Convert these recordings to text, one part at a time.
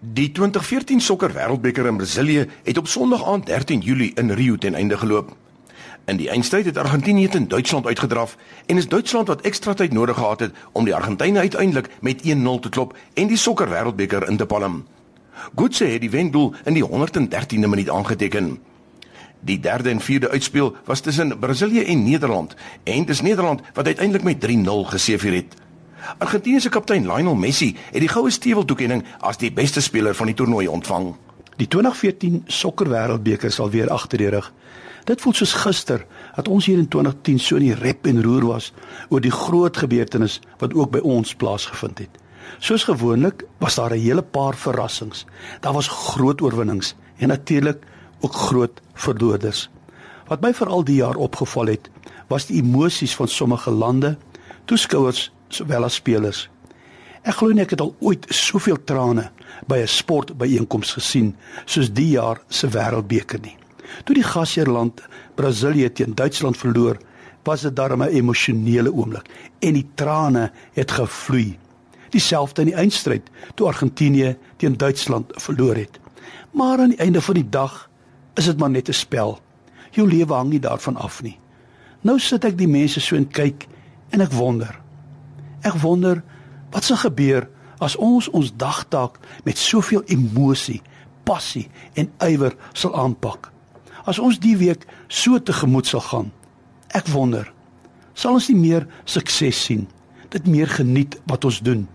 Die 2014 sokker wêreldbeker in Brasilië het op Sondag aand 13 Julie in Rio ten einde geloop. In die eindstryd het Argentinië teen Duitsland uitgedraf en is Duitsland wat ekstra tyd nodig gehad het om die Argentynë uiteindelik met 1-0 te klop en die sokker wêreldbeker in te palm. Gutse het die wendoel in die 113de minuut aangeteken. Die derde en vierde uitspeel was tussen Brasilië en Nederland en dis Nederland wat uiteindelik met 3-0 geseëvier het. Argentinië se kaptein Lionel Messi het die goue steweltoekenning as die beste speler van die toernooi ontvang. Die 2014 sokker wêreldbeker sal weer agter die rug. Dit voel soos gister dat ons hier in 2010 so in die rep en roer was oor die groot gebeurtenis wat ook by ons plaasgevind het. Soos gewoonlik was daar 'n hele paar verrassings. Daar was groot oorwinnings en natuurlik ook groot verloorders. Wat my veral die jaar opgeval het, was die emosies van sommige lande, toeskouers sowel as spelers. Ek glo nie ek het al ooit soveel trane by 'n sportbyeenkoms gesien soos die jaar se wêreldbeker nie. Toe die gasheerland Brasilië teen Duitsland verloor, was dit darem 'n emosionele oomblik en die trane het gevloei. Dieselfde in die eindstryd toe Argentinië teen Duitsland verloor het. Maar aan die einde van die dag is dit maar net 'n spel. Jou lewe hang nie daarvan af nie. Nou sit ek die mense so en kyk en ek wonder. Ek wonder wat sal gebeur as ons ons dagtaak met soveel emosie, passie en ywer sal aanpak. As ons die week so tegemoet sal gaan. Ek wonder, sal ons nie meer sukses sien, dit meer geniet wat ons doen.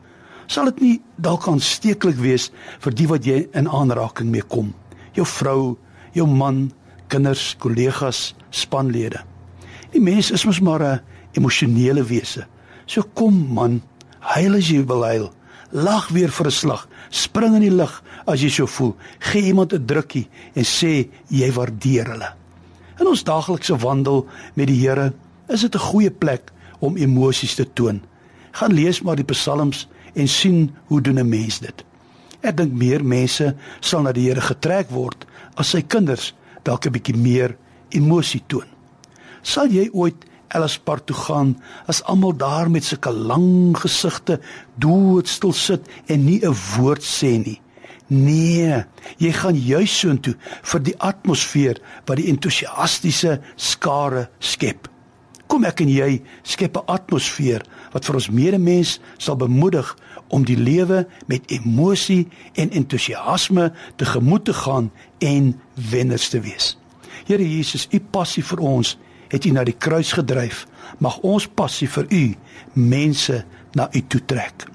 Sal dit nie dalk aansteeklik wees vir die wat jy in aanraking mee kom? Jou vrou, jou man, kinders, kollegas, spanlede. Die mens is mos maar 'n emosionele wese. So kom man, huil as jy wil huil. Lag weer vir 'n slag. Spring in die lug as jy so voel. Gee iemand 'n drukkie en sê jy waardeer hulle. In ons daaglikse wandel met die Here is dit 'n goeie plek om emosies te toon. Gaan lees maar die psalms en sien hoe doen 'n mens dit. Ek dink meer mense sal na die Here getrek word as sy kinders dalk 'n bietjie meer emosie toon. Sal jy ooit Ellispark toe gaan as almal daar met sulke lang gesigte doodstil sit en nie 'n woord sê nie? Nee, jy gaan juis soontoe vir die atmosfeer wat die entoesiastiese skare skep. Kom ek en jy skep 'n atmosfeer wat vir ons medemens sal bemoedig om die lewe met emosie en entoesiasme te gemoed te gaan en wenners te wees. Here Jesus, u passie vir ons het u na die kruis gedryf. Mag ons passie vir u mense na u toe trek.